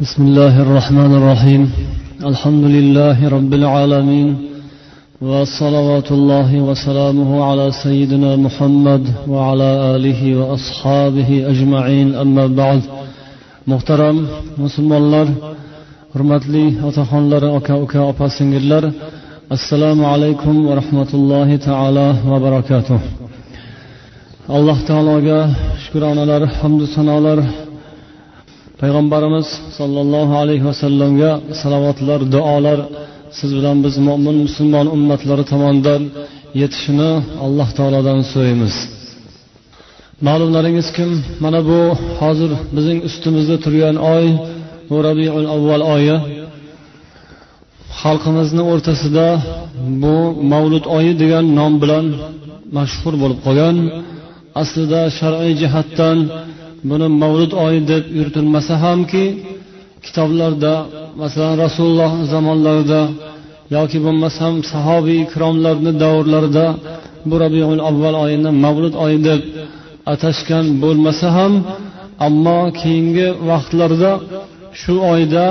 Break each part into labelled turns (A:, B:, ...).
A: بسم الله الرحمن الرحيم. الحمد لله رب العالمين وصلوات الله وسلامه على سيدنا محمد وعلى آله وأصحابه أجمعين. أما بعد محترم مسلم الله حرمت لي أتخن السلام عليكم ورحمة الله تعالى وبركاته الله تعالى شكرا على الحمد سنالر payg'ambarimiz sollallohu alayhi vasallamga salovatlar duolar siz bilan biz mo'min musulmon ummatlari tomonidan yetishini alloh taolodan so'raymiz. Ma'lumlaringiz kim? Mana bu hozir bizning ustimizda turgan oy bu rabiul avval oyi. Xalqimizni o'rtasida bu mavlud oyi degan nom bilan mashhur bo'lib qolgan. Aslida shar'iy jihatdan buni mavlud oyi deb yuritilmasa hamki kitoblarda masalan rasululloh zamonlarida yoki bo'lmasam sahobiy ikromlarni davrlarida bu rabiul avval oyini mavlud oyi deb atashgan bo'lmasa ham ammo keyingi vaqtlarda shu oyda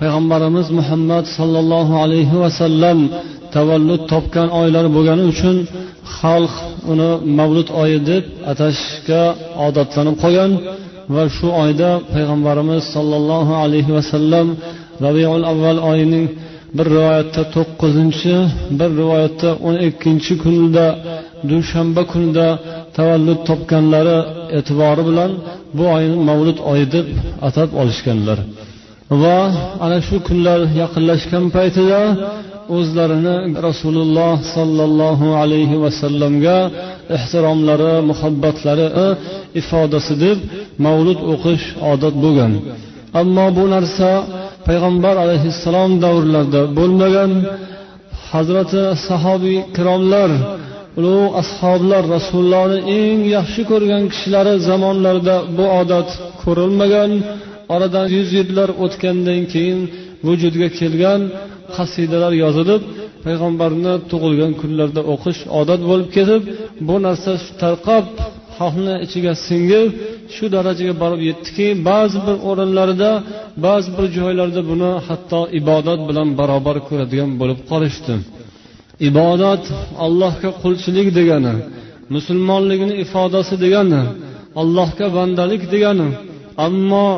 A: payg'ambarimiz muhammad sollallohu alayhi vasallam tavallud topgan oylar bo'lgani uchun xalq uni mavlud oyi deb atashga odatlanib qolgan va shu oyda payg'ambarimiz sollallohu alayhi vasallam rabiul avval oyining bir rivoyatda to'qqizinchi bir rivoyatda o'n ikkinchi kunida dushanba kunida tavallud topganlari e'tibori bilan bu oyni mavlud oyi deb atab olishganlar. Va ana shu kunlar yaqinlashgan paytida o'zlarini rasululloh sollallohu alayhi vasallamga ehtiromlari muhabbatlari e, ifodasi deb mavlud o'qish odat bo'lgan. Ammo bu narsa payg'ambar alayhissalom davrlarida bo'lmagan. Hazrati sahobiy kiromlar ulug' ashoblar rasulullohni eng yaxshi ko'rgan kishilari zamonlarida bu odat ko'rilmagan. Oradan yuz yillar o'tgandan keyin vujudga kelgan qasidalar yozilib payg'ambarni tug'ilgan kunlarda o'qish odat bo'lib ketib bu narsa tarqab xalqni ichiga singib shu darajaga borib yetdiki ba'zi bir o'rinlarda ba'zi bir joylarda buni hatto ibodat bilan barobar ko'radigan bo'lib qolishdi. Ibodat allohga qulchilik degani musulmonligini ifodasi degani allohga bandalik degani ammo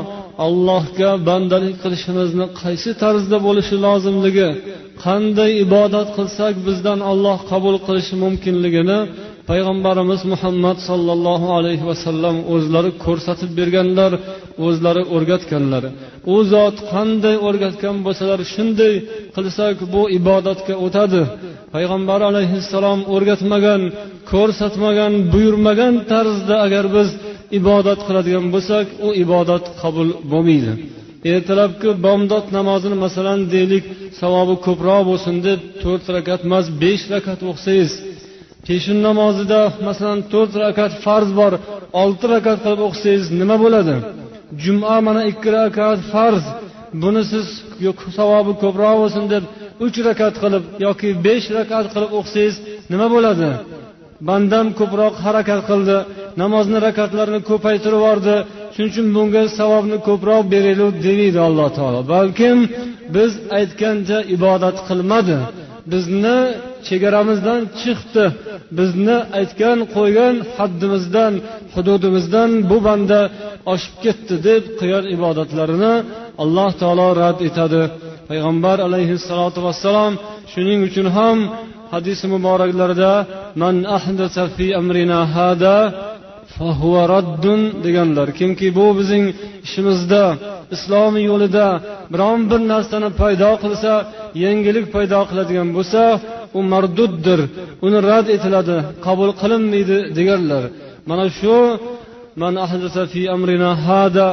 A: allohga bandalik qilishimizni qaysi tarzda bo'lishi lozimligi qanday ibodat qilsak bizdan olloh qabul qilishi mumkinligini payg'ambarimiz muhammad sollallohu alayhi vasallam o'zlari ko'rsatib berganlar o'zlari o'rgatganlar. U zot qanday o'rgatgan bo'lsalar shunday qilsak bu ibodatga o'tadi. Payg'ambar alayhissalom o'rgatmagan ko'rsatmagan buyurmagan tarzda agar biz ibodat qiladigan bo'lsak u ibodat qabul bo'lmaydi. Ertalabki bomdod namozini masalan deylik savobi ko'proq bo'lsin deb to'rt rakat emas besh rakat o'qisangiz peshin namozida masalan to'rt rakat farz bor olti rakat qilib o'qisangiz nima bo'ladi? Juma mana ikki rakat farz. Buni siz savobi ko'proq bo'lsin deb uch rakat qilib yoki besh rakat qilib o'qisangiz nima bo'ladi? Bandam ko'proq harakat qildi. Namozni rakatlarini ko'paytirib yubordi. Shuning uchun bunga savobni ko'proq beraylik demaydi alloh taolo. Balkim biz aytgancha ibodat qilmadi. Bizni chegaramizdan chiqdi. Bizni aytgan qo'ygan haddimizdan hududimizdan bu banda oshib ketdi deb qilgan ibodatlarini alloh taolo rad etadi. Payg'ambar alayhissalotu vassalom shuning uchun ham hadis muboraklarida man ahdasa fi amrina hada fahuva raddun deganlar. Kimki bu bizning ishimizda islom yo'lida biron bir narsani paydo qilsa yangilik paydo qiladigan bo'lsa u marduddir uni rad etiladi qabul qilinmaydi deganlar. Mana shu man ahdasa fi amrina hada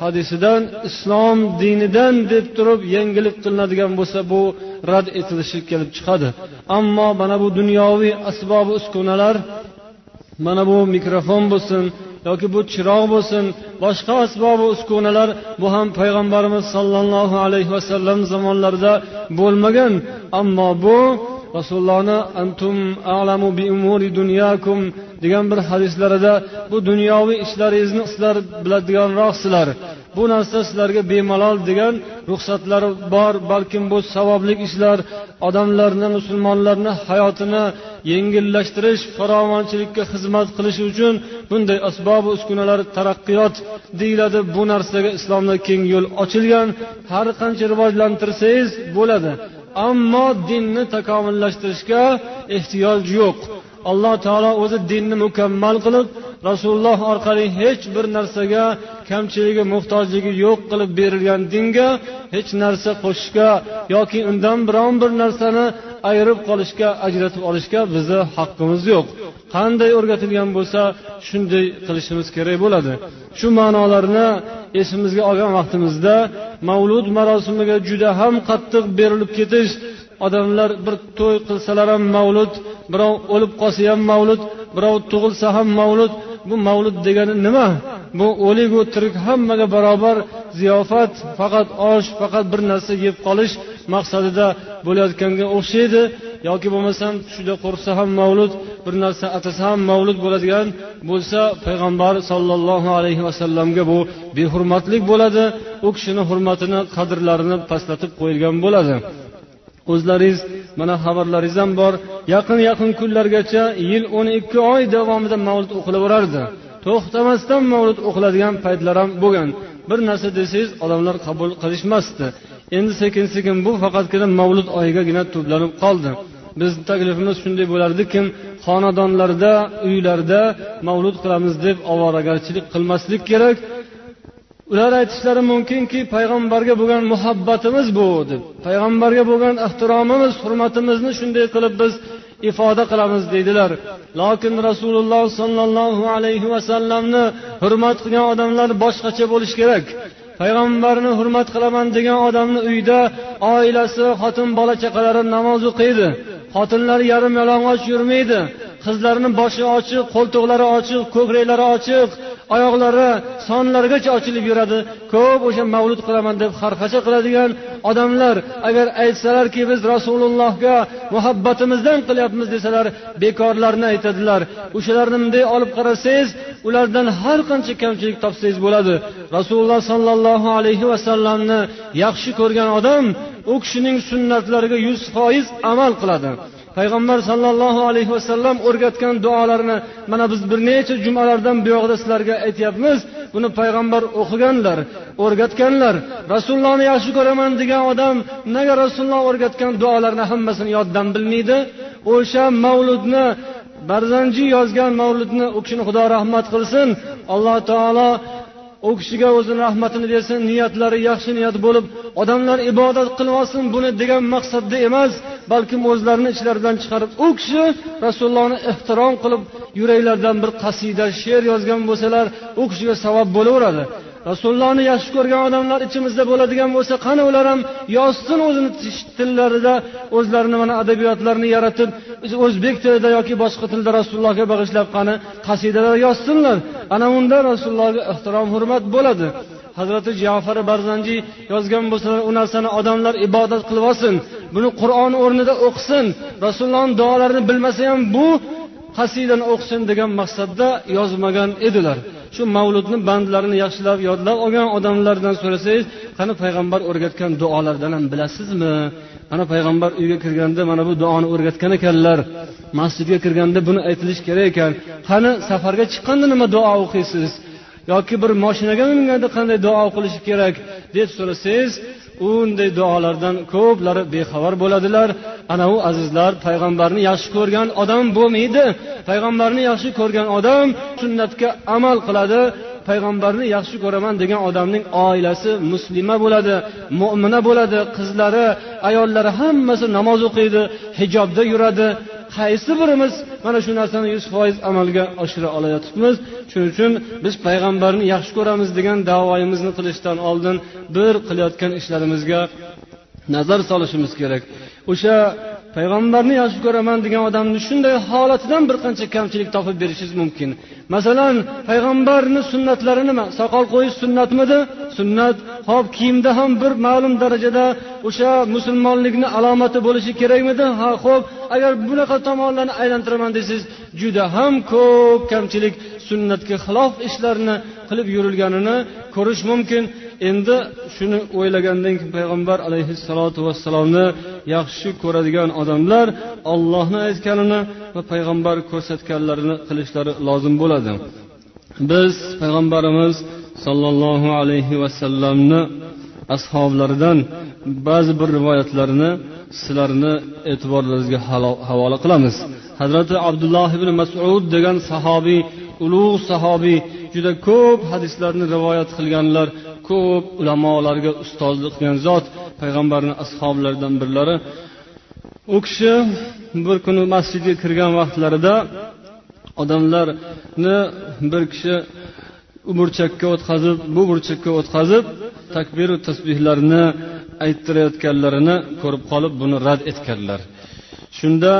A: hadisidan islom dinidan deb turib yangilik qilinadigan bo'lsa bu rad etilishi kelib chiqadi. Ammo mana bu dunyoviy asbobi uskunalar mana bu mikrofon bo'lsin yoki bu chiroq bo'lsin boshqa asbobi uskunalar bu ham payg'ambarimiz sollallohu alayhi vasallam zamonlarida bo'lmagan. Ammo bu rasulullohni antum alamu bi umuri dunyakum degan bir hadislarida bu dunyoviy ishlaringizni sizlar biladiganroqsizlar bu narsa sizlarga bemalol degan ruxsatlari bor balkim bu savobli ishlar odamlarni musulmonlarni hayotini yengillashtirish farovonchilikka xizmat qilish uchun bunday asbobi uskunalar taraqqiyot deyiladi. Bu narsaga islomda keng yo'l ochilgan. Har qancha rivojlantirsangiz bo'ladi. Ammo dinni takomillashtirishga ehtiyoj yo'q. Alloh taolo o'zi dinni mukammal qilib rasululloh orqali hech bir narsaga kamchiligi muhtojligi yo'q qilib berilgan dinga hech narsa qo'shishga yoki undan biron bir narsani ayirib qolishga ajratib olishga bizni haqqimiz yo'q. Qanday o'rgatilgan bo'lsa shunday qilishimiz kerak bo'ladi. Shu ma'nolarni esimizga olgan vaqtimizda mavlud marosimiga juda ham qattiq berilib ketish odamlar bir to'y qilsalar ham mavlud birov o'lib qolsa ham mavlud birov tug'ilsa ham mavlud bu mavlud degani nima? Bu o'ligu tirik hammaga barobar ziyofat faqat osh faqat bir narsa yeb qolish maqsadida bo'layotganga o'xshaydi. Yoki bo'lmasam tushida qo'rqsa ham mavlud bir narsa atasa ham mavlud bo'ladigan bo'lsa payg'ambar sollallohu alayhi vasallamga bu behurmatlik bo'ladi. U kishini hurmatini qadrlarini pastlatib qo'yilgan bo'ladi. O'zlaringiz mana xabarlaringiz ham bor. Yaqin yaqin kunlargacha yil o'n ikki oy davomida mavlud o'qilaverardi. To'xtamasdan mavlud o'qiladigan paytlar ham bo'lgan. Bir narsa desangiz odamlar qabul qilishmasdi. Endi sekin sekin bu faqatgina mavlud oyigagina to'planib qoldi. Bizni taklifimiz shunday bo'lardiki xonadonlarda uylarda mavlud qilamiz deb ovoragarchilik qilmaslik kerak. Ular aytishlari mumkinki payg'ambarga bo'lgan muhabbatimiz bu deb. Payg'ambarga bo'lgan ehtiromimiz hurmatimizni shunday qilib biz ifoda qilamiz deydilar. Lokin rasululloh sollallohu alayhi vasallamni hurmat qilgan odamlar boshqacha bo'lishi kerak. Payg'ambarni hurmat qilaman degan odamni uyida oilasi xotin bola chaqalari namoz o'qiydi. Xotinlari yarim yalang'och yurmaydi. Qizlarini boshi ochiq qo'ltiqlari ochiq ko'kraklari ochiq oyoqlari sonlarigacha ochilib yuradi. Ko'p o'sha mavlud qilaman deb xarxasha qiladigan odamlar agar aytsalarki biz rasulullohga muhabbatimizdan qilyapmiz desalar bekorlarni aytadilar. O'shalarni bunday olib qarasangiz ulardan har qancha kamchilik topsangiz bo'ladi. Rasululloh sollallohu alayhi vasallamni yaxshi ko'rgan odam u kishining sunnatlariga yuz foiz amal qiladi. Payg'ambar sollallohu alayhi vasallam o'rgatgan duolarni mana biz bir necha jumalardan buyog'ida sizlarga aytyapmiz. Buni payg'ambar o'qiganlar o'rgatganlar rasulullohni yaxshi ko'raman degan odam nega rasululloh o'rgatgan duolarni hammasini yoddan bilmaydi? O'sha mavludni barzanjiy yozgan mavludni u kishini xudo rahmat qilsin. Alloh taolo u kishiga o'zini rahmatini bersin niyatlari yaxshi niyat bo'lib odamlar ibodat qilmasin buni degan maqsadda emas balkim o'zlarini ichlaridan chiqarib u kishi rasulullohni ehtirom qilib yuraklaridan bir qasida she'r yozgan bo'lsalar u kishiga savob bo'laveradi. Rasulullohni yaxshi ko'rgan odamlar ichimizda bo'ladigan bo'lsa qani ular ham yozsin o'zini tillarida o'zlarini mana adabiyotlarini yaratib o'zbek tilida yoki boshqa tilda rasulullohga bag'ishlab qani qasidalar yozsinlar. Ana unda rasulullohga ehtirom hurmat bo'ladi. Hazrati jafar barzanjiy yozgan bo'lsalar u narsani odamlar ibodat qilib olsin buni qur'on o'rnida o'qisin rasulullohni duolarini bilmasa ham bu qasidani o'qisin degan maqsadda yozmagan edilar. Shu mavludni bandlarini yaxshilab yodlab olgan odamlardan so'rasangiz qani payg'ambar o'rgatgan duolardan ham bilasizmi? Mana payg'ambar uyga kirganda mana bu duoni o'rgatgan ekanlar masjidga kirganda buni aytilishi kerak ekan. Qani safarga chiqqanda nima duo o'qiysiz? Yoki bir moshinaga minganda qanday duo qilish kerak deb so'rasangiz unday duolardan ko'plari bexabar bo'ladilar. Ana u azizlar payg'ambarni yaxshi ko'rgan odam bo'lmaydi. Payg'ambarni yaxshi ko'rgan odam sunnatga amal qiladi. Payg'ambarni yaxshi ko'raman degan odamning oilasi muslima bo'ladi mo'mina bo'ladi. Qizlari ayollari hammasi namoz o'qiydi hijobda yuradi. Qaysi birimiz mana shu narsani yuz foiz amalga oshira olayotibmiz? Shuning uchun biz payg'ambarni yaxshi ko'ramiz degan davoyimizni qilishdan oldin bir qilayotgan ishlarimizga nazar solishimiz kerak. O'sha payg'ambarni yaxshi ko'raman degan odamni shunday holatidan bir qancha kamchilik topib berishingiz mumkin. Masalan payg'ambarni sunnatlari nima soqol qo'yish sunnatmidi? Sunnat. Hop kiyimda ham bir ma'lum darajada o'sha musulmonlikni alomati bo'lishi kerakmidi? Ha ho'p agar bunaqa tomonlarni aylantiraman desangiz juda ham ko'p kamchilik sunnatga xilof ishlarni qilib yurilganini ko'rish mumkin. Endi shuni o'ylagandan keyin payg'ambar alayhissalotu vassalomni yaxshi ko'radigan odamlar ollohni aytganini va payg'ambar ko'rsatganlarini qilishlari lozim bo'ladi. Biz payg'ambarimiz sollallohu alayhi vasallamni ashoblaridan ba'zi bir rivoyatlarni sizlarni e'tiborlaringizga havola qilamiz. Hazrati abdulloh ibn masud degan sahobiy ulug' sahobiy juda ko'p hadislarni rivoyat qilganlar ko'p ulamolarga ustozlik qilgan zot payg'ambarni ashoblaridan birlari. U kishi bir kuni masjidga kirgan vaqtlarida odamlarni bir kishi u burchakka o'tkazib bu burchakka o'tkazib takbiru tasbihlarni ayttirayotganlarini ko'rib qolib buni rad etganlar. Shunda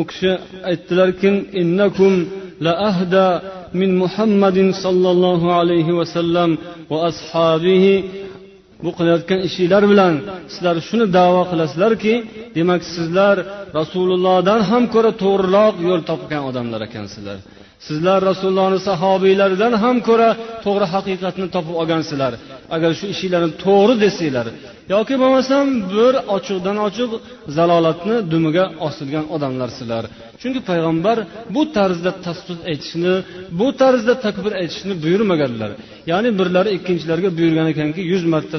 A: u kishi aytdilarki innakum la ahda min muhammadin sollallohu alayhi vasallam va ashabihi bu qilayotgan ishinglar bilan sizlar shuni davo qilasizlarki demak sizlar rasulullohdan ham ko'ra to'g'riroq yo'l topgan odamlar ekansizlar. Sizlar rasulullohni sahobiylaridan ham ko'ra to'g'ri haqiqatni topib olgansizlar. Agar shu ishinglarni to'g'ri desanglar yoki bo'lmasam bir ochiqdan ochiq zalolatni dumiga osilgan odamlarsizlar. Chunki payg'ambar bu tarzda tasbih aytishni bu tarzda takbir aytishni buyurmaganlar. Ya'ni birlari ikkinchilarga buyurgan ekanki yuz marta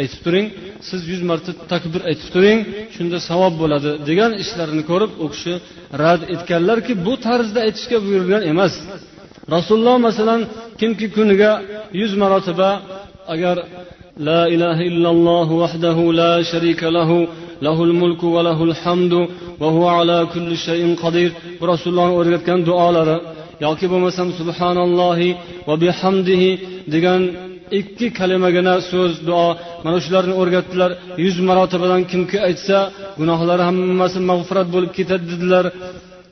A: aytib turing. Siz yuz marta takbir aytib turing. Shunda savob bo'ladi degan ishlarini ko'rib u kishi rad etganlarki bu tarzda aytishga buyurilgan emas. Rasululloh masalan kimki kuniga yuz marotaba agar la ilaha illalloh vahdahu la sharika lahu lahul mulku va lahul hamdu va huva ala kulli shayin qodir bu rasulullohni o'rgatgan duolari yoki bo'lmasam subhanallohi va bihamdihi degan ikki kalimagina so'z duo. Mana shularni o'rgatdilar. Yuz marotabadan kimki aytsa gunohlari hammasi mag'firat bo'lib ketadi dedilar.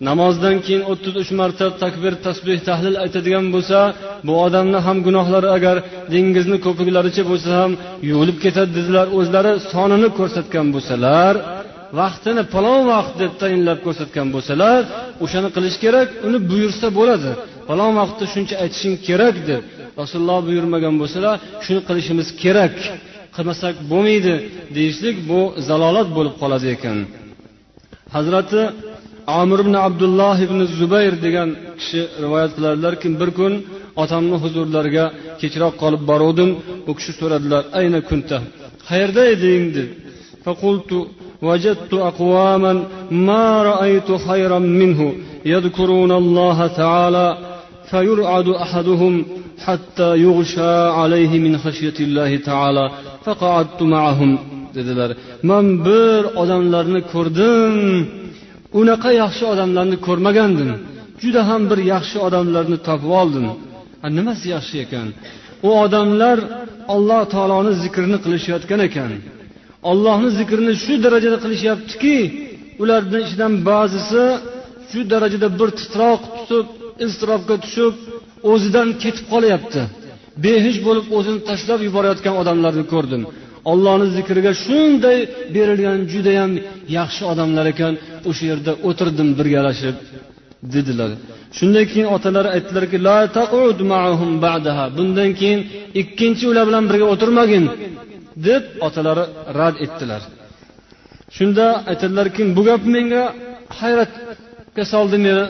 A: Namozdan keyin o'ttiz uch marta takbir tasbeh tahlil aytadigan bo'lsa bu odamni ham gunohlari agar dengizni ko'piklaricha bo'lsa ham yuvilib ketadi dedilar. O'zlari sonini ko'rsatgan bo'lsalar vaqtini palon vaqt deb tayinlab ko'rsatgan bo'lsalar o'shani qilish kerak uni buyursa bo'ladi. Palon vaqtda shuncha aytishing kerak deb rasululloh buyurmagan bo'lsalar shuni qilishimiz kerak qilmasak bo'lmaydi deyishlik bu zalolat bo'lib qoladi ekan hazrati amir ibn abdulloh ibn zubayr degan kishi rivoyat qiladilarki bir kun otamni huzurlariga kechroq qolib boruvdim u kishi so'radilar ayna kunta qayerda eding deb فقلت وجدت أقواما ما رأيت خيرا منه يذكرون الله تعالى فيرعد أحدهم حتى يغشى عليه من خشية الله تعالى فقعدت معهم dedilar man bir odamlarni ko'rdim unaqa yaxshi odamlarni ko'rmagandim juda ham bir yaxshi odamlarni topib oldim nimasi yaxshi ekan u odamlar alloh taoloni zikrini qilishayotgan ekan ollohni zikrini shu darajada qilishyaptiki ularni ichidan ba'zisi shu darajada bir titroq tutib iztirobga tushib o'zidan ketib qolyapti. Behish bo'lib o'zini tashlab yuborayotgan odamlarni ko'rdim ollohni zikriga shunday berilgan judayam yaxshi odamlar ekan o'sha yerda o'tirdim birgalashib dedilar. Shundan keyin otalari aytdilarki bundan keyin ikkinchi ular bilan birga o'tirmagin deb otalari rad etdilar. Shunda aytadilarki bu gap menga hayratga soldi meni.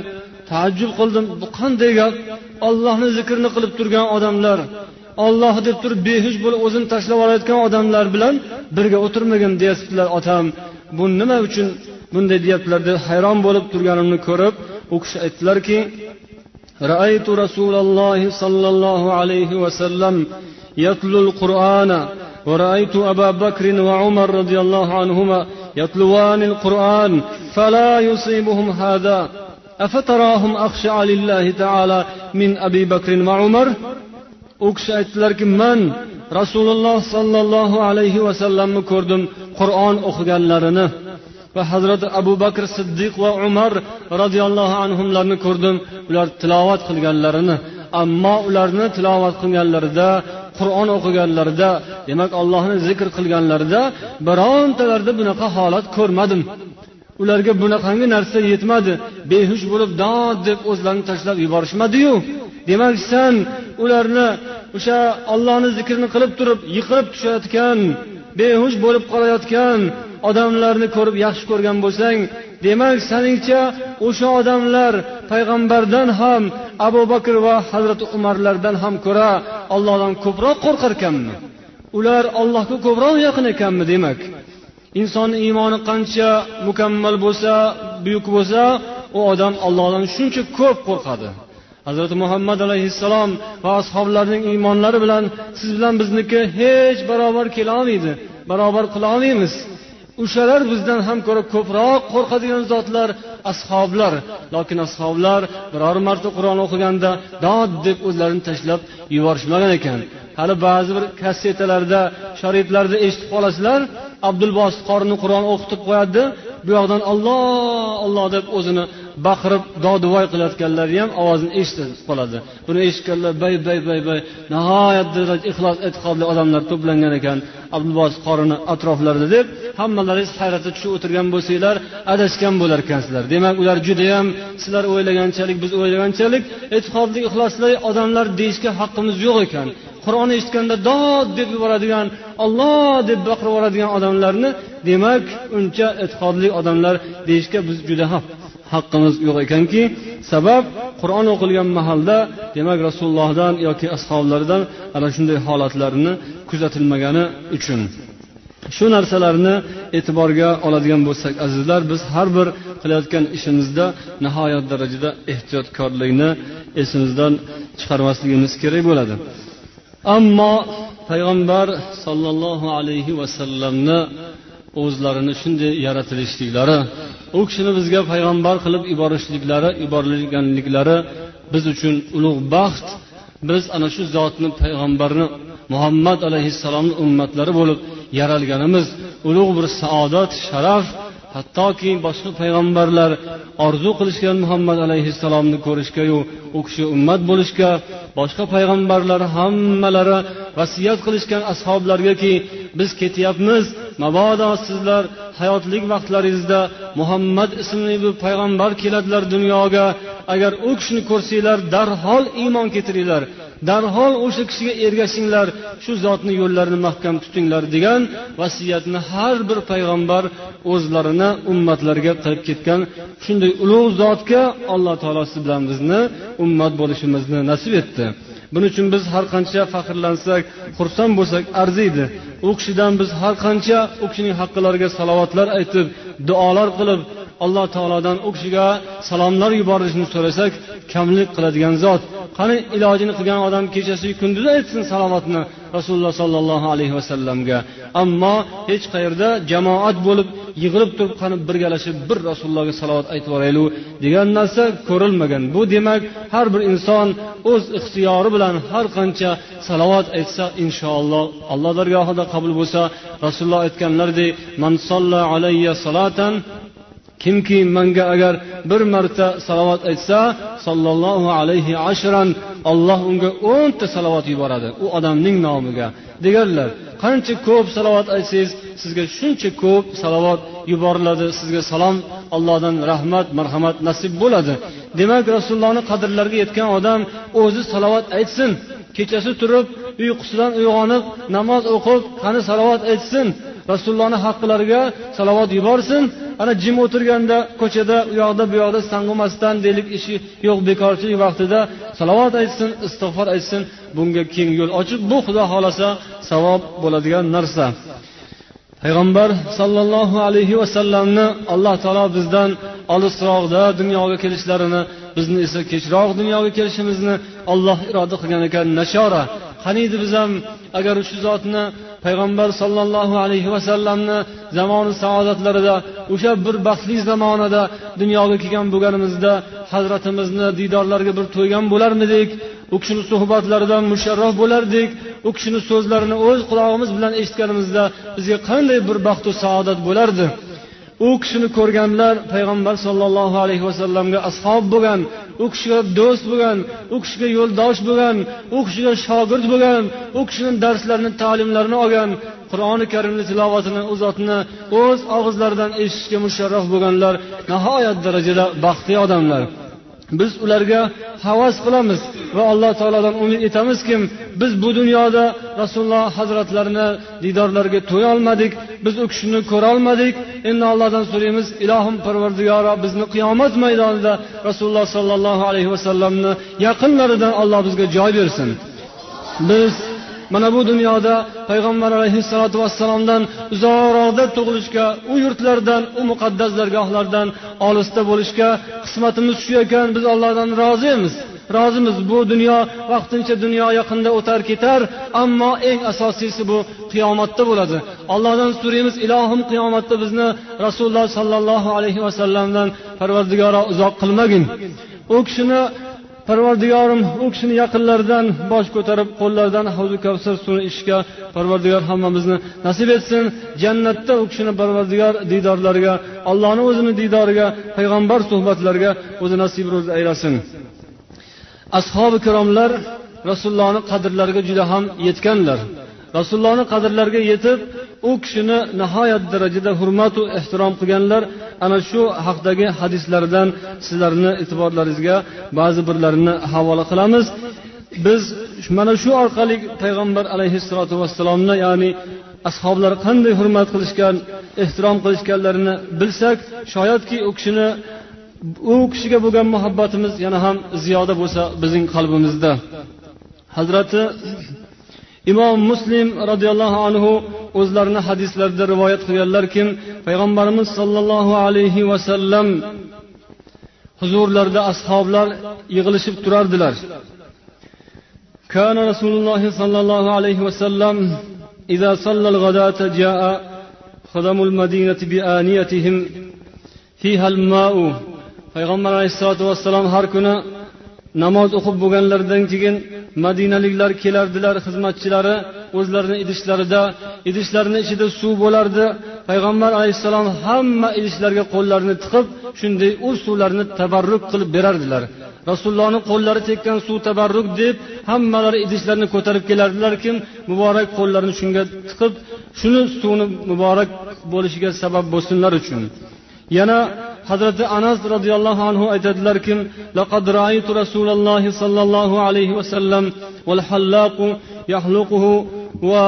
A: taajjub qildim bu qanday gap ollohni zikrini qilib turgan odamlar olloh deb turib behush bo'lib o'zini tashlab olayotgan odamlar bilan birga o'tirmagin deyaptilar otam bu nima uchun bunday deyaptilar deb hayron bo'lib turganimni ko'rib u kishi aytdilarki رأيت رسول الله صلى الله عليه وسلم يتلو القرآن ورأيت أبا بكر وعمر رضي الله عنهما يتلوان القرآن فلا يصيبهم هذا أفتراهم أخشع لله تعالى من أبي بكر وعمر u kishi aytdilarki man rasululloh sollallohu alayhi vasallamni ko'rdim qur'on o'qiganlarini va hazrati abu bakr siddiq va umar roziyallohu anhularni ko'rdim ular tilovat qilganlarini ammo ularni tilovat qilganlarida qur'on o'qiganlarida demak allohni zikr qilganlarida birontalarida bunaqa holat ko'rmadim ularga bunaqangi narsa yetmadi behush bo'lib dod deb o'zlarini tashlab yuborishmadiyu? Demak san ularni o'sha ollohni zikrini qilib turib yiqilib tushayotgan behush bo'lib qolayotgan odamlarni ko'rib yaxshi ko'rgan bo'lsang demak saningcha o'sha odamlar payg'ambardan ham abu bakr va hazrati umarlardan ham ko'ra ollohdan ko'proq qo'rqar ekanmi? Ular ollohga ko'proq yaqin ekanmi demak? Insonni iymoni qancha mukammal bo'lsa buyuk bo'lsa u odam ollohdan shuncha ko'p qo'rqadi. Hazrati muhammad alayhissalom va ashoblarning iymonlari bilan siz bilan bizniki hech barobar kelolmaydi barobar qilolmaymiz. O'shalar bizdan ham ko'ra ko'proq qo'rqadigan zotlar ashoblar lokin ashoblar biror marta qur'on o'qiganda dod deb o'zlarini tashlab yuborishmagan ekan. Hali ba'zi bir kassetalarda sharitlarda eshitib qolasizlar abdulbosit qorini qur'on o'qitib qo'yadi. Bu yoqdan olloh olloh deb o'zini baqirib doduvoy qilayotganlari ham ovozini eshitib qoladi. Buni eshitganlar bay bay bay bay. Nihoyatda ixlos e'tiqodli odamlar to'plangan ekan. Abdulbosit qorini atroflarida deb hammalaringiz hayratga tushib o'tirgan bo'lsanglar adashgan bo'lar ekansizlar demak ular judayam sizlar o'ylaganchalik biz o'ylaganchalik e'tiqodli ixlosli odamlar deyishga haqqimiz yo'q ekan. Qur'on eshitganda dod deb yuboradigan olloh deb baqirib yuboradigan odamlarni demak uncha e'tiqodli odamlar deyishga biz juda ham haqqimiz yo'q ekanki sabab qur'on o'qilgan mahalda demak rasulullohdan yoki ashoblaridan ana shunday holatlarni kuzatilmagani uchun. Shu narsalarni e'tiborga oladigan bo'lsak azizlar biz har bir qilayotgan ishimizda nihoyat darajada ehtiyotkorlikni esimizdan chiqarmasligimiz kerak bo'ladi. Ammo payg'ambar sollallohu alayhi vasallamni o'zlarini shunday yaratilishliklari u kishini bizga payg'ambar qilib yuborishliklari yuborilganliklari biz uchun ulug' baxt. Biz ana shu zotni payg'ambarni muhammad alayhissalomni ummatlari bo'lib yaralganimiz ulug' bir saodat sharaf hattoki boshqa payg'ambarlar orzu qilishgan muhammad alayhissalomni ko'rishgayu u kishi ummat bo'lishga boshqa payg'ambarlar hammalari vasiyat qilishgan ashoblargaki biz ketyapmiz mabodo sizlar hayotlik vaqtlaringizda muhammad ismli bir payg'ambar keladilar dunyoga agar u kishini ko'rsanglar darhol iymon keltiringlar darhol o'sha kishiga ergashinglar shu zotni yo'llarini mahkam tutinglar degan vasiyatni har bir payg'ambar o'zlarini ummatlariga qilib ketgan shunday ulug' zotga alloh taolo siz bilan bizni ummat bo'lishimizni nasib etdi. Buning uchun biz har qancha faxrlansak xursand bo'lsak arziydi. U kishidan biz har qancha u kishining haqqilariga salovatlar aytib duolar qilib alloh taolodan u kishiga salomlar yuborishni so'rasak kamlik qiladigan zot. Qani ilojini qilgan odam kechasi kunduzi aytsin salovatni rasululloh sollallohu alayhi vasallamga. Ammo hech qayerda jamoat bo'lib yig'ilib turib qani birgalashib bir rasulullohga salovat aytib yuboraylik degan narsa ko'rilmagan. Bu demak har bir inson o'z ixtiyori bilan har qancha salovat aytsa inshaalloh alloh dargohida qabul bo'lsa rasululloh aytganlaridek man alayya salatan kimki manga agar bir marta salovat aytsa sollallohu alayhi ashran olloh unga o'nta salovat yuboradi u odamning nomiga. Deganlar qancha ko'p salovat aytsangiz sizga shuncha ko'p salovat yuboriladi sizga salom allohdan rahmat marhamat nasib bo'ladi. Demak rasulullohni qadrlariga yetgan odam o'zi salovat aytsin kechasi turib uyqusidan uyg'onib namoz o'qib qani salovat aytsin rasulullohni haqqilariga salovat yuborsin ana jim o'tirganda ko'chada u yoqda bu yoqda sang'imasdan deylik ishi yo'q bekorchilik vaqtida. Salovat aytsin istig'for aytsin bunga keng yo'l ochib bu xudo xohlasa savob bo'ladigan narsa. Payg'ambar sollallohu alayhi vasallamni alloh taolo bizdan olisroqda dunyoga kelishlarini bizni esa kechroq dunyoga kelishimizni olloh iroda qilgan ekan nashora. Qaniydi biz ham agar shu zotni payg'ambar sollallohu alayhi vasallamni zamoni saodatlarida o'sha bir baxtli zamonada dunyoga kelgan bo'lganimizda hazratimizni diydorlariga bir to'ygan bo'larmidik u kishini suhbatlaridan musharraf bo'lardik u kishini so'zlarini o'z qulog'imiz bilan eshitganimizda bizga qanday bir baxtu saodat bo'lardi. U kishini ko'rganlar payg'ambar sollallohu alayhi vasallamga ashob bo'lgan u kishiga do'st bo'lgan u kishiga yo'ldosh bo'lgan u kishiga shogird bo'lgan u kishini darslarini ta'limlarini olgan qur'oni karimni tilovatini u zotni o'z og'izlaridan eshitishga musharraf bo'lganlar nihoyat darajada baxtli odamlar. Biz ularga havas qilamiz. Va alloh taolodan umid etamizki biz bu dunyoda rasululloh hazratlarini diydorlariga to'yolmadik biz u kishini ko'rolmadik endi allohdan so'raymiz ilohim parvardigoro bizni qiyomat maydonida rasululloh sollallohu alayhi vasallamni yaqinlaridan alloh bizga joy bersin. Biz mana bu dunyoda payg'ambar alayhissalotu vassalomdan uzoqroqda tug'ilishga u yurtlardan u muqaddas dargohlardan olisda bo'lishga qismatimiz shu ekan biz allohdan rozimiz. Rozimiz bu dunyo vaqtincha dunyo yaqinda o'tar ketar ammo eng asosiysi bu qiyomatda bo'ladi. Allohdan so'raymiz ilohim qiyomatda bizni rasululloh sollallohu alayhi vasallamdan parvardigoro uzoq qilmagin. U kishini parvardigorim u kishini yaqinlaridan bosh ko'tarib qo'llaridan havzi kavsar suvini ichishga parvardigor hammamizni nasib etsin. Jannatda u kishini parvardigor diydorlariga allohni o'zini diydoriga payg'ambar suhbatlariga o'zi nasib aylasin. Ashobi ikromlar rasulullohni qadrlariga juda ham yetganlar. Rasulullohni qadrlariga yetib u kishini nihoyat darajada hurmatu ehtirom qilganlar ana shu haqdagi hadislardan sizlarni e'tiborlaringizga ba'zi birlarini havola qilamiz. Biz mana shu orqali payg'ambar alayhissalotu vassalomni ya'ni ashoblar qanday hurmat qilishgan ehtirom qilishganlarini bilsak shoyatki u kishini u kishiga bo'lgan muhabbatimiz yana ham ziyoda bo'lsa bizning qalbimizda. Hazrati imom muslim roziyallohu anhu o'zlarini hadislarida rivoyat qilganlarki payg'ambarimiz sollallohu alayhi vasallam huzurlarida ashoblar yig'ilishib turardilar كان رسول الله صلى الله عليه وسلم إذا صلى الغداة جاء خدم المدينة بآنيتهم فيها الماء payg'ambar alayhissalotu vassalom har kuni namoz o'qib bo'lganlaridan keyin madinaliklar kelardilar xizmatchilari o'zlarini idishlarida. Idishlarini ichida suv bo'lardi. Payg'ambar alayhissalom hamma idishlarga qo'llarini tiqib shunday u suvlarni tabarruk qilib berardilar. Rasulullohni qo'llari tekkan suv tabarruk deb hammalari idishlarni ko'tarib kelardilar kim muborak qo'llarini shunga tiqib shuni suvni muborak bo'lishiga sabab bo'lsinlar uchun. Yana hazrati anas roziyallohu anhu aytadilarki laqad raaytu rasululloh sollallohu alayhi vasallam val hallaqu yahluquhu va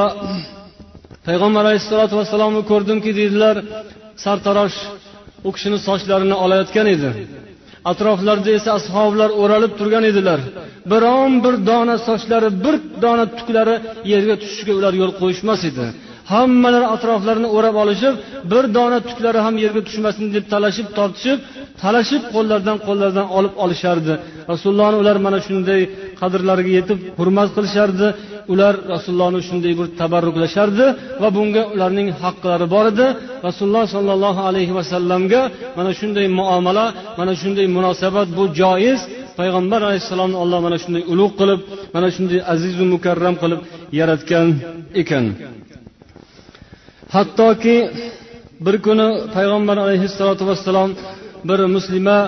A: payg'ambar alayhissalotu vassalomni ko'rdimki deydilar. Sartarosh u kishini sochlarini olayotgan edi. Atroflarida esa ashoblar o'ralib turgan edilar. Biron bir dona sochlari bir dona tuklari yerga tushishiga ular yo'l qo'yishmas edi. Hammalari atroflarini o'rab olishib bir dona tuklari ham yerga tushmasin deb talashib tortishib talashib qo'llaridan qo'llaridan olib olishardi. Rasulullohni ular mana shunday qadrlariga yetib hurmat qilishardi. Ular rasulullohni shunday bir tabarruklashardi va bunga ularning haqqilari bor edi. Rasululloh sollallohu alayhi vasallamga mana shunday muomala mana shunday munosabat bu joiz. Payg'ambar alayhissalomni alloh mana shunday ulug' qilib mana shunday azizu mukarram qilib yaratgan ekan. Hattoki bir kuni payg'ambar alayhissalotu vassalom bir muslima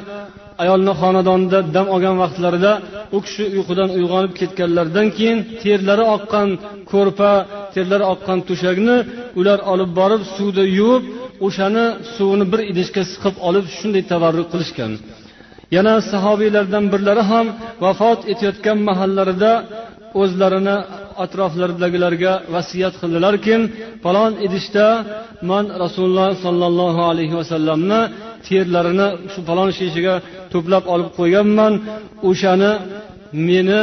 A: ayolni xonadonida dam olgan vaqtlarida u kishi uyqudan uyg'onib ketganlaridan keyin terlari oqqan ko'rpa terlari oqqan to'shakni ular olib borib suvda yuvib o'shani suvini bir idishga siqib olib shunday tabarruk qilishgan. Yana sahobiylardan birlari ham vafot etayotgan mahallarida o'zlarini atroflaridagilarga vasiyat qildilarki falon idishda man rasululloh sollallohu alayhi vasallamni terlarini shu falon shishaga to'plab olib qo'yganman. O'shani meni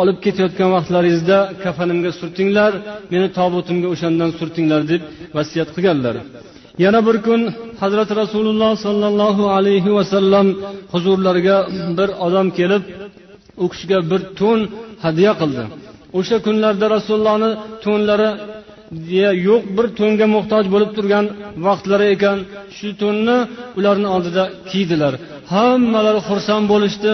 A: olib ketayotgan vaqtlaringizda kafanimga surtinglar meni tobutimga o'shandan surtinglar deb vasiyat qilganlar. Yana bir kun hazrati rasululloh sollallohu alayhi vasallam huzurlariga bir odam kelib u kishiga bir to'n hadya qildi. O'sha kunlarda rasulullohni to'nlari yo'q bir to'nga muhtoj bo'lib turgan vaqtlari ekan. Shu to'nni ularni oldida kiydilar. Hammalari xursand bo'lishdi.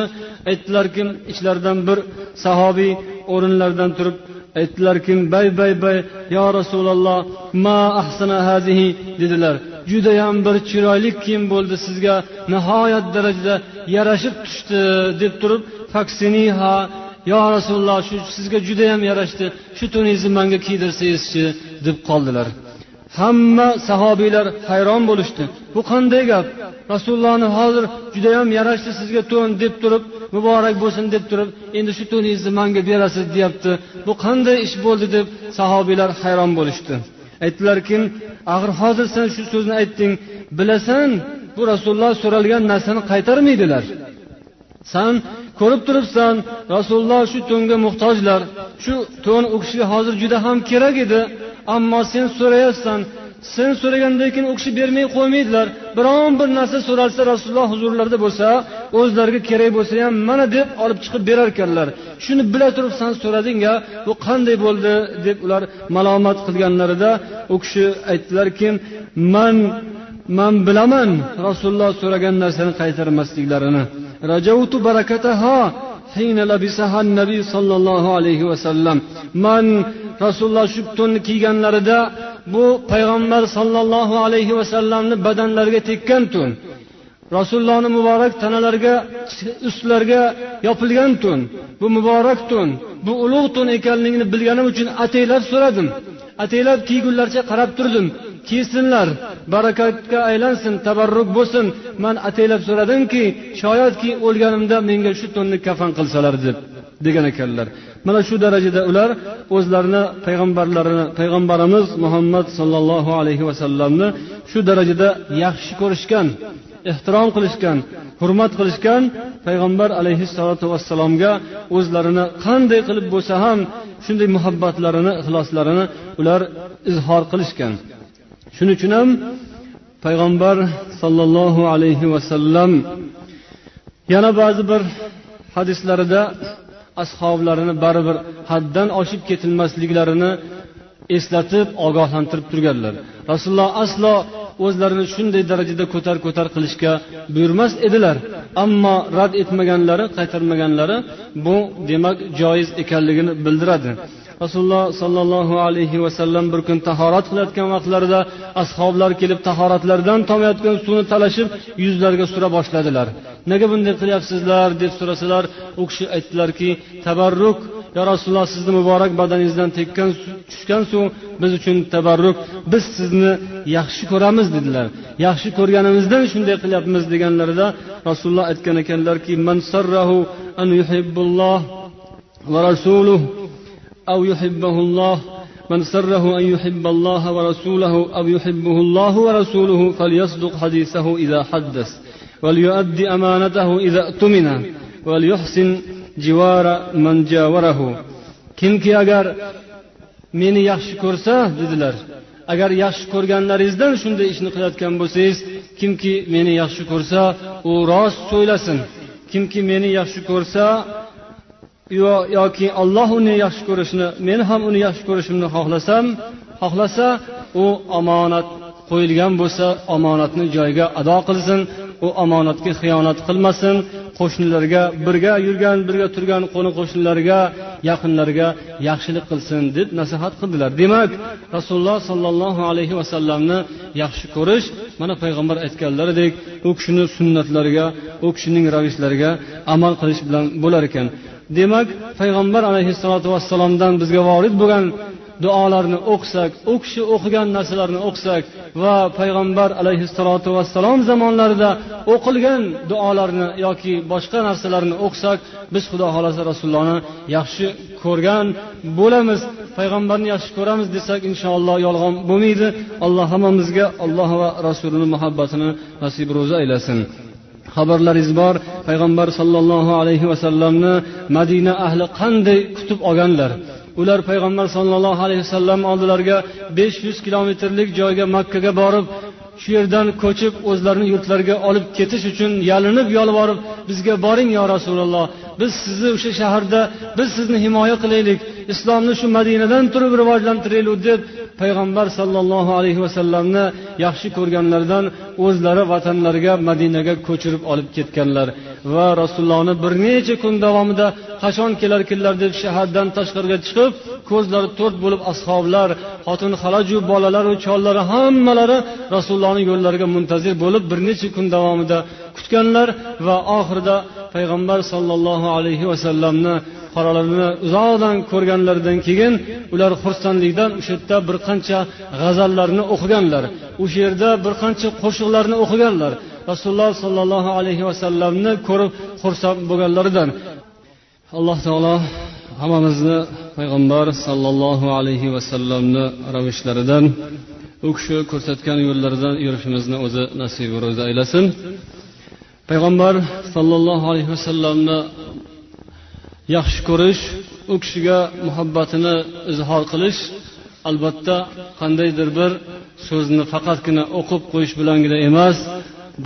A: Aytdilarki ichlaridan bir sahobiy o'rinlaridan turib aytdilarki bay bay bay yo rasululloh ma ahsana hazihi? dedilar. Judayam bir chiroyli kiyim bo'ldi sizga nihoyat darajada yarashib tushdi deb turib faksiniha yo rasululloh shu sizga judayam yarashdi shu to'ningizni manga kiydirsangizchi? deb qoldilar. Hamma sahobiylar hayron bo'lishdi. Bu qanday gap? Rasulullohni hozir judayam yarashdi sizga to'n deb turib muborak bo'lsin deb turib endi shu to'ningizni manga berasiz deyapti. Bu qanday ish bo'ldi? deb sahobiylar hayron bo'lishdi. Aytdilarki axir hozir sen shu so'zni aytding. Bilasan bu rasululloh so'ralgan narsani qaytarmaydilar. San ko'rib turibsan rasululloh shu to'nga muhtojlar. Shu to'n u kishiga hozir juda ham kerak edi. Ammo sen so'rayapsan sen so'ragandan keyin u kishi bermay qo'ymaydilar. Biron bir narsa so'ralsa rasululloh huzurlarida bo'lsa o'zlariga kerak bo'lsa ham mana deb olib chiqib berar ekanlar. Shuni bila turib san so'rading a bu qanday bo'ldi deb ular malomat qilganlarida u kishi aytdilarki man man bilaman rasululloh so'ragan narsani qaytarmasliklarini. Rajautu barakataha hina labisaha nabiy sollallohu alayhi vasallam man rasululloh shu to'nni kiyganlarida bu payg'ambar sollallohu alayhi vasallamni badanlariga tekkan tun rasulullohni muborak tanalariga ustlariga yopilgan tun bu muborak tun bu ulug' tun ekanligini bilganim uchun ataylab so'radim ataylab kiygunlaricha qarab turdim kiysinlar. Barakatga aylansin tabarruk bo'lsin. Man ataylab so'radimki shoyatki o'lganimda menga shu to'nni kafan qilsalar deb degan ekanlar. Mana shu darajada ular o'zlarini payg'ambarlarini payg'ambarimiz muhammad sollallohu alayhi vasallamni shu darajada yaxshi ko'rishgan ehtirom qilishgan hurmat qilishgan payg'ambar alayhissalotu vassalomga o'zlarini qanday qilib bo'lsa ham shunday muhabbatlarini ixloslarini ular izhor qilishgan. Shuning uchun ham payg'ambar sollallohu alayhi vasallam yana ba'zi bir hadislarida ashoblarini baribir haddan oshib ketilmasliklarini eslatib ogohlantirib turganlar. Rasululloh aslo o'zlarini shunday darajada ko'tar ko'tar qilishga buyurmas edilar. Ammo rad etmaganlari qaytarmaganlari bu demak joiz ekanligini bildiradi. Rasululloh sollallohu alayhi vasallam bir kun tahorat qilayotgan vaqtlarida ashoblar kelib tahoratlaridan tomayotgan suvni talashib yuzlariga sura boshladilar. Nega bunday qilyapsizlar? deb so'rasalar u kishi aytdilarki tabarruk yo rasululloh sizni muborak badaningizdan tekkan tushgan suv biz uchun tabarruk. Biz sizni yaxshi ko'ramiz dedilar. Yaxshi ko'rganimizdan shunday qilyapmiz deganlarida rasululloh aytgan ekanlarki man sarrahu an yuhibbulloh va rasuluh. أو يحبه الله من سره أن يحب الله ورسوله أو يحبه الله ورسوله فليصدق حديثه إذا حدث وليؤدي أمانته إذا اؤتمن وليحسن جوار من جاوره kimki agar meni yaxshi ko'rsa dedilar agar yaxshi ko'rganlaringizdan shunday ishni qilayotgan bo'lsangiz kimki meni yaxshi ko'rsa u rost so'ylasin kimki meni yaxshi ko'rsa yoki olloh uni yaxshi ko'rishini men ham uni yaxshi ko'rishimni xohlasam xohlasa u omonat qo'yilgan bo'lsa omonatni joyiga ado qilsin u omonatga xiyonat qilmasin qo'shnilarga birga yurgan birga turgan qo'ni qo'shnilariga yaqinlarga yaxshilik qilsin deb nasihat qildilar. Demak rasululloh sollallohu alayhi vasallamni yaxshi ko'rish mana payg'ambar aytganlaridek u kishini sunnatlariga u kishining ravishlariga amal qilish bilan bo'lar ekan. Demak payg'ambar alayhissalotu vassalomdan bizga vorid bo'lgan duolarni o'qisak u kishi o'qigan narsalarni o'qisak va payg'ambar alayhissalotu vassalom zamonlarida o'qilgan duolarni yoki boshqa narsalarni o'qisak biz xudo xohlasa rasulullohni yaxshi ko'rgan bo'lamiz. Payg'ambarni yaxshi ko'ramiz desak inshaalloh yolg'on bo'lmaydi. Alloh hammamizga alloh va rasulini muhabbatini nasib ro'za aylasin. Xabarlaringiz bor. Payg'ambar sollallohu alayhi vasallamni madina ahli qanday kutib olganlar? Ular payg'ambar sollallohu alayhi vasallam oldilariga besh yuz kilometrlik joyga makkaga borib shu yerdan ko'chib o'zlarini yurtlariga olib ketish uchun yalinib yolvorib bizga boring yo rasululloh biz sizni o'sha shaharda biz sizni himoya qilaylik islomni shu madinadan turib rivojlantiraylik deb payg'ambar sollallohu alayhi vasallamni yaxshi ko'rganlaridan o'zlari vatanlariga madinaga ko'chirib olib ketganlar. Va rasulullohni bir necha kun davomida qachon kelarkinlar deb shahardan tashqariga chiqib ko'zlari to'rt bo'lib ashoblar xotin xalaju bolalaru chollari hammalari rasulullohni yo'llariga muntazir bo'lib bir necha kun davomida kutganlar va oxirida payg'ambar sollallohu alayhi vasallamni qoralarini uzoqdan ko'rganlaridan keyin ular xursandlikdan o'sha yerda bir qancha g'azallarni o'qiganlar. O'sha yerda bir qancha qo'shiqlarni o'qiganlar. Rasululloh sollallohu alayhi vasallamni ko'rib xursand bo'lganlaridan. Alloh taolo hammamizni payg'ambar sollallohu alayhi vasallamni ravishlaridan u kishi ko'rsatgan yo'llaridan yurishimizni o'zi nasibi ro'za aylasin. Payg'ambar sollallohu alayhi vasallamni yaxshi ko'rish u kishiga muhabbatini izhor qilish albatta qandaydir bir so'zni faqatgina o'qib qo'yish bilangina emas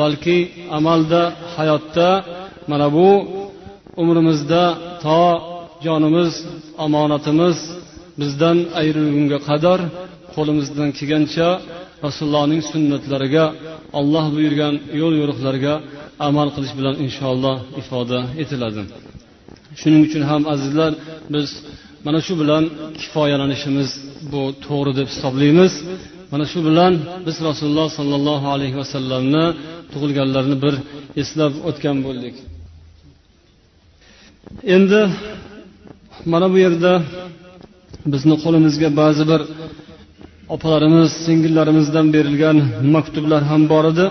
A: balki amalda hayotda mana bu umrimizda to jonimiz omonatimiz bizdan ayrilgunga qadar qo'limizdan kelgancha rasulullohning sunnatlariga olloh buyurgan yo'l yo'riqlarga amal qilish bilan inshaalloh ifoda etiladi. Shuning uchun ham azizlar biz mana shu bilan kifoyalanishimiz bu to'g'ri deb hisoblaymiz. Mana shu bilan biz rasululloh sollallohu alayhi vasallamni tug'ilganlarini bir eslab o'tgan bo'ldik. Endi mana bu yerda bizni qo'limizga ba'zi bir opalarimiz singillarimizdan berilgan maktublar ham bor edi.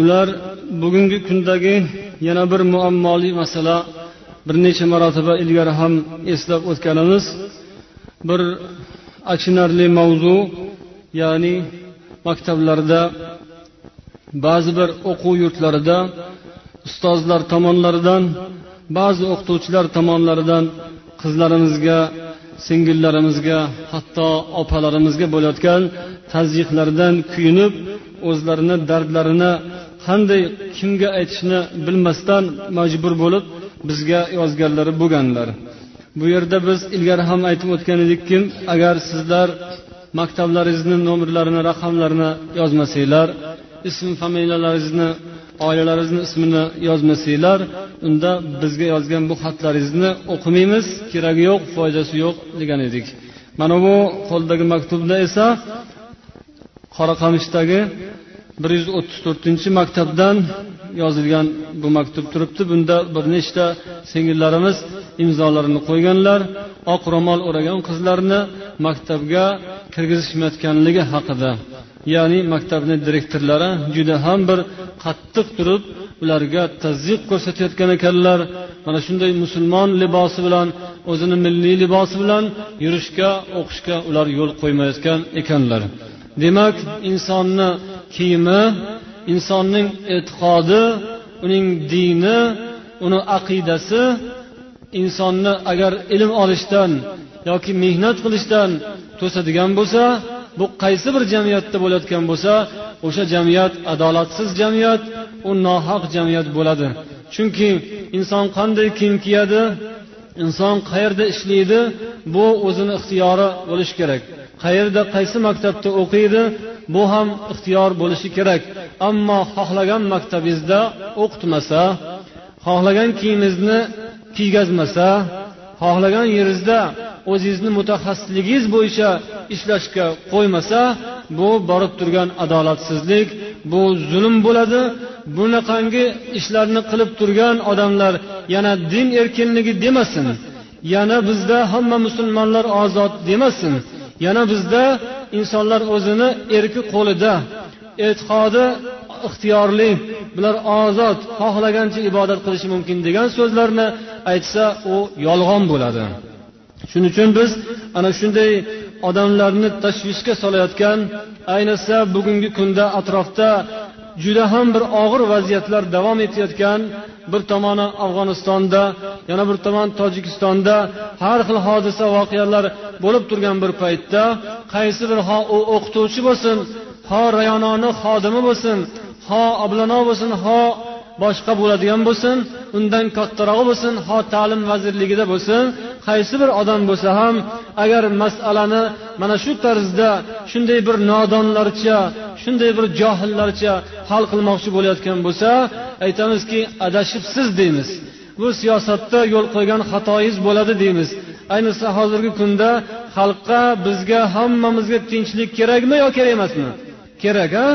A: Ular bugungi kundagi yana bir muammoli masala bir necha marotaba ilgari ham eslab o'tganimiz bir achinarli mavzu ya'ni maktablarda ba'zi bir o'quv yurtlarida ustozlar tomonlaridan ba'zi o'qituvchilar tomonlaridan qizlarimizga singillarimizga hatto opalarimizga bo'layotgan tazyiqlardan kuyinib o'zlarini dardlarini qanday kimga aytishni bilmasdan majbur bo'lib bizga yozganlari bo'lganlar. Bu yerda biz ilgari ham aytib o'tgan edikki agar sizlar maktablaringizni nomerlarini raqamlarini yozmasanglar ism familiyalaringizni oilalaringizni ismini yozmasanglar unda bizga yozgan bu xatlaringizni o'qimaymiz keragi yo'q foydasi yo'q degan edik. Mana bu qo'ldagi maktubda esa qoraqamishdagi bir yuz o'ttiz to'rtinchi maktabdan yozilgan bu maktub turibdi. Bunda bir nechta singillarimiz imzolarini qo'yganlar oq ro'mol o'ragan qizlarni maktabga kirgizishmayotganligi haqida. Ya'ni maktabni direktorlari juda ham bir qattiq turib ularga tazyiq ko'rsatayotgan ekanlar. Mana shunday musulmon libosi bilan o'zini milliy libosi bilan yurishga o'qishga ular yo'l qo'ymayotgan ekanlar. Demak insonni kiyimi insonning e'tiqodi uning dini uni aqidasi insonni agar ilm olishdan yoki mehnat qilishdan to'sadigan bo'lsa bu qaysi bir jamiyatda bo'layotgan bo'lsa o'sha jamiyat adolatsiz jamiyat u nohaq jamiyat bo'ladi. Chunki inson qanday kiyim kiyadi inson qayerda ishlaydi bu o'zini ixtiyori bo'lishi kerak. Qayerda qaysi maktabda o'qiydi bu ham ixtiyor bo'lishi kerak. Ammo xohlagan maktabingizda o'qitmasa xohlagan kiyimingizni kiygazmasa xohlagan yeringizda o'zingizni mutaxassisligingiz bo'yicha ishlashga qo'ymasa bu borib turgan adolatsizlik bu zulm bo'ladi. Bunaqangi ishlarni qilib turgan odamlar yana din erkinligi demasin yana bizda hamma musulmonlar ozod demasin yana bizda insonlar o'zini erki qo'lida e'tiqodi ixtiyorli bular ozod xohlagancha ibodat qilishi mumkin degan so'zlarni aytsa u yolg'on bo'ladi. Shuning uchun biz ana shunday odamlarni tashvishga solayotgan ayniqsa bugungi kunda atrofda juda ham bir og'ir vaziyatlar davom etayotgan bir tomoni afg'onistonda yana bir tomon tojikistonda har xil hodisa voqealar bo'lib turgan bir paytda qaysi bir ho u o'qituvchi bo'lsin ho rayononi xodimi bo'lsin ho oblano bo'lsin ho boshqa bo'ladigan bo'lsin undan kattarog'i bo'lsin ho ta'lim vazirligida bo'lsin qaysi bir odam bo'lsa ham agar masalani mana shu tarzda shunday bir nodonlarcha shunday bir johillarcha hal qilmoqchi bo'layotgan bo'lsa aytamizki adashibsiz deymiz. Bu siyosatda yo'l qo'ygan xatoyingiz bo'ladi deymiz. Ayniqsa hozirgi kunda xalqqa bizga hammamizga tinchlik kerakmi yo kerak emasmi? Kerak a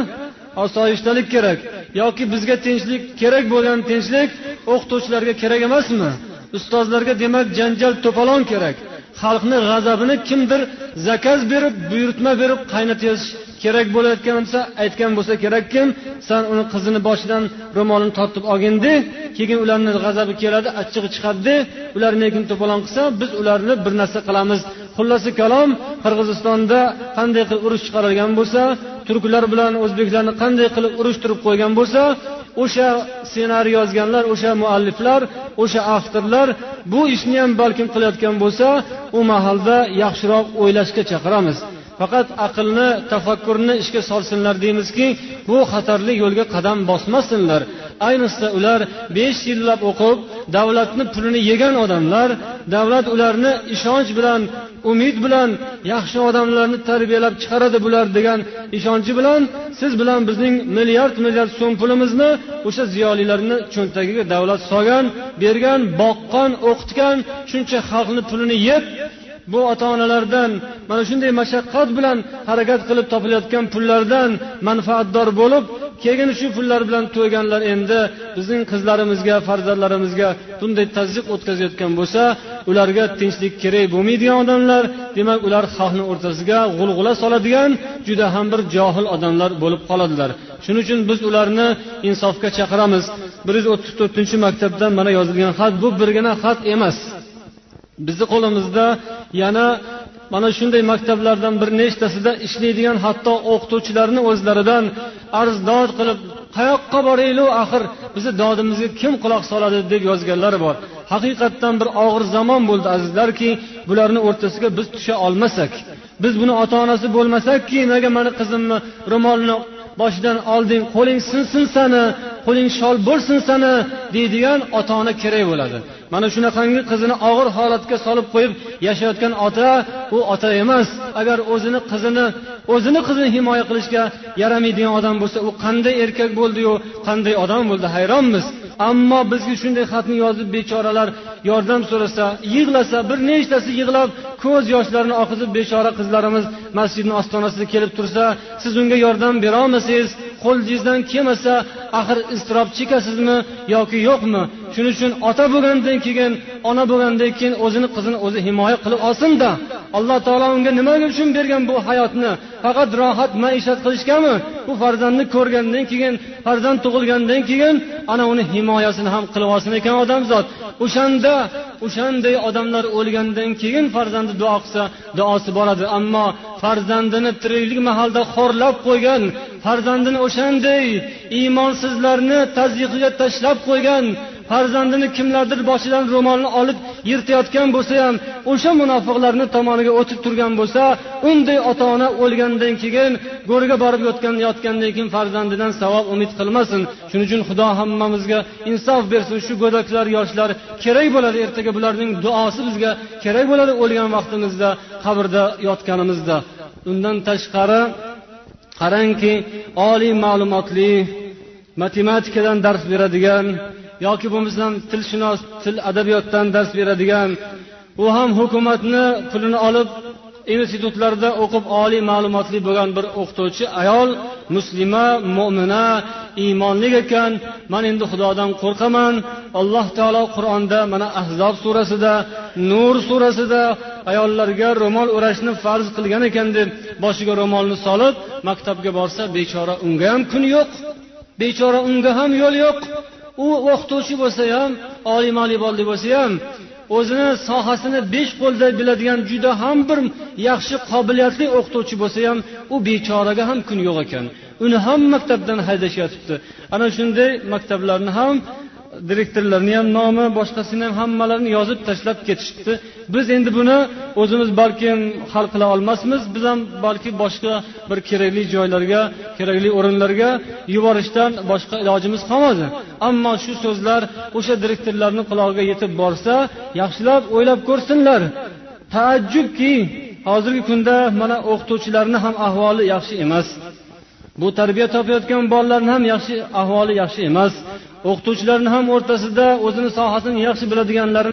A: osoyishtalik kerak. Yoki bizga tinchlik kerak bo'lgan tinchlik o'qituvchilarga kerak emasmi? Ustozlarga demak janjal to'polon kerak. Xalqni g'azabini kimdir zakaz berib buyurtma berib qaynatish kerak bo'layotgan bo'lsa aytgan bo'lsa kerak kim san uni qizini boshidan ro'molini tortib olgin de keyin ularni g'azabi keladi achchig'i chiqadide ular lekin to'polon qilsa biz ularni bir narsa qilamiz. Xullasi kalom qirg'izistonda qanday qilib urush chiqarilgan bo'lsa turklar bilan o'zbeklarni qanday qilib urushtirib qo'ygan bo'lsa o'sha ssenariy yozganlar o'sha mualliflar o'sha avtorlar bu ishni ham balkim qilayotgan bo'lsa u mahalda yaxshiroq o'ylashga chaqiramiz. Faqat aqlni tafakkurni ishga solsinlar deymizki bu xatarli yo'lga qadam bosmasinlar. Ayniqsa ular besh yillab o'qib davlatni pulini yegan odamlar davlat ularni ishonch bilan umid bilan yaxshi odamlarni tarbiyalab chiqaradi bular degan ishonchi bilan siz bilan bizning milliard milliard so'm pulimizni o'sha ziyolilarni cho'ntagiga davlat solgan bergan boqqan o'qitgan shuncha xalqni pulini yeb bu ota onalardan mana shunday mashaqqat bilan harakat qilib topilayotgan pullardan manfaatdor bo'lib keyin shu pullar bilan to'yganlar endi bizning qizlarimizga farzandlarimizga bunday tazyiq o'tkazayotgan bo'lsa ularga tinchlik kerak bo'lmaydigan odamlar demak ular xalqni o'rtasiga g'ulg'ula soladigan juda ham bir johil odamlar bo'lib qoladilar. Shuning uchun biz ularni insofga chaqiramiz. bir yuz o'ttiz to'rtinchi maktabdan mana yozilgan xat bu birgina xat emas. Bizni qo'limizda yana mana shunday maktablardan bir nechtasida ishlaydigan hatto o'qituvchilarni o'zlaridan arzdod qilib qayoqqa boraylik axir bizni dodimizga kim quloq soladi deb yozganlar bor. Haqiqatdan bir og'ir zamon bo'ldi azizlarki bularni o'rtasiga biz tusha olmasak. Biz buni ota onasi bo'lmasakki nega mani qizimni ro'molini boshidan olding qo'ling sinsin sani qo'ling shol bo'lsin sani deydigan ota ona kerak bo'ladi. Mana shunaqangi qizini og'ir holatga solib qo'yib yashayotgan ota u ota emas. Agar o'zini qizini o'zini qizini himoya qilishga yaramaydigan odam bo'lsa u qanday erkak bo'ldiyu qanday odam bo'ldi hayronmiz. Ammo bizga shunday xatni yozib bechoralar yordam so'rasa yig'lasa bir nechtasi yig'lab ko'z yoshlarini oqizib bechora qizlarimiz masjidni ostonasida kelib tursa siz unga yordam berolmasangiz qo'lingizdan kelmasa axir iztirob chekasizmi yoki yo'qmi? Shuning uchun ota bo'lgandan keyin ona bo'lgandan keyin o'zini qizini o'zi himoya qilib olsinda alloh taolo unga nima uchun bergan bu hayotni? Faqat rohat maishat qilishgami? Bu farzandni ko'rgandan keyin farzand tug'ilgandan keyin ana uni himoyasini ham qilib olsin ekan odamzod. O'shanda o'shanday odamlar o'lgandan keyin farzandi duo qilsa duosi boradi. Ammo farzandini tiriklik mahalda xo'rlab qo'ygan farzandini o'shanday iymonsizlarni tazyiqiga tashlab qo'ygan farzandini kimlardir boshidan ro'molni olib yirtayotgan bo'lsa ham o'sha munofiqlarni tomoniga o'tib turgan bo'lsa unday ota ona o'lgandan keyin go'rga borib yotgan yotgandan keyin farzandidan savob umid qilmasin. Shuning uchun xudo hammamizga insof bersin. Shu go'daklar yoshlar kerak bo'ladi ertaga bularning duosi bizga kerak bo'ladi o'lgan vaqtimizda qabrda yotganimizda. Undan tashqari qarangki oliy ma'lumotli matematikadan dars beradigan yoki bo'lmasam tilshunos til adabiyotdan dars beradigan u ham hukumatni pulini olib institutlarda o'qib oliy ma'lumotli bo'lgan bir o'qituvchi ayol muslima mo'mina iymonli ekan. Man endi xudodan qo'rqaman. Alloh taolo qur'onda mana ahzob surasida nur surasida ayollarga ro'mol o'rashni farz qilgan ekan deb boshiga ro'molni solib maktabga borsa bechora unga ham kun yo'q. Bechora unga ham yo'l yo'q. U o'qituvchi bo'lsa ham oliy ma'lumotli bo'lsa ham o'zini sohasini besh qo'lday biladigan juda ham bir yaxshi qobiliyatli o'qituvchi bo'lsa ham u bechoraga ham kun yo'q ekan. Uni ham maktabdan haydashyotibdi ana shunday maktablarni ham direktorlarni ham nomi boshqasini ham hammalarini yozib tashlab ketishibdi. Biz endi buni o'zimiz balkim hal qila olmasmiz. Biz ham balki boshqa bir kerakli joylarga kerakli o'rinlarga yuborishdan boshqa ilojimiz qolmadi. Ammo shu so'zlar o'sha direktorlarni qulog'iga yetib borsa yaxshilab o'ylab ko'rsinlar. Taajjubki hozirgi kunda mana o'qituvchilarni ham ahvoli yaxshi emas. Bu tarbiya topayotgan bolalarni ham yaxshi ahvoli yaxshi emas. O'qituvchilarni ham o'rtasida o'zini sohasini yaxshi biladiganlari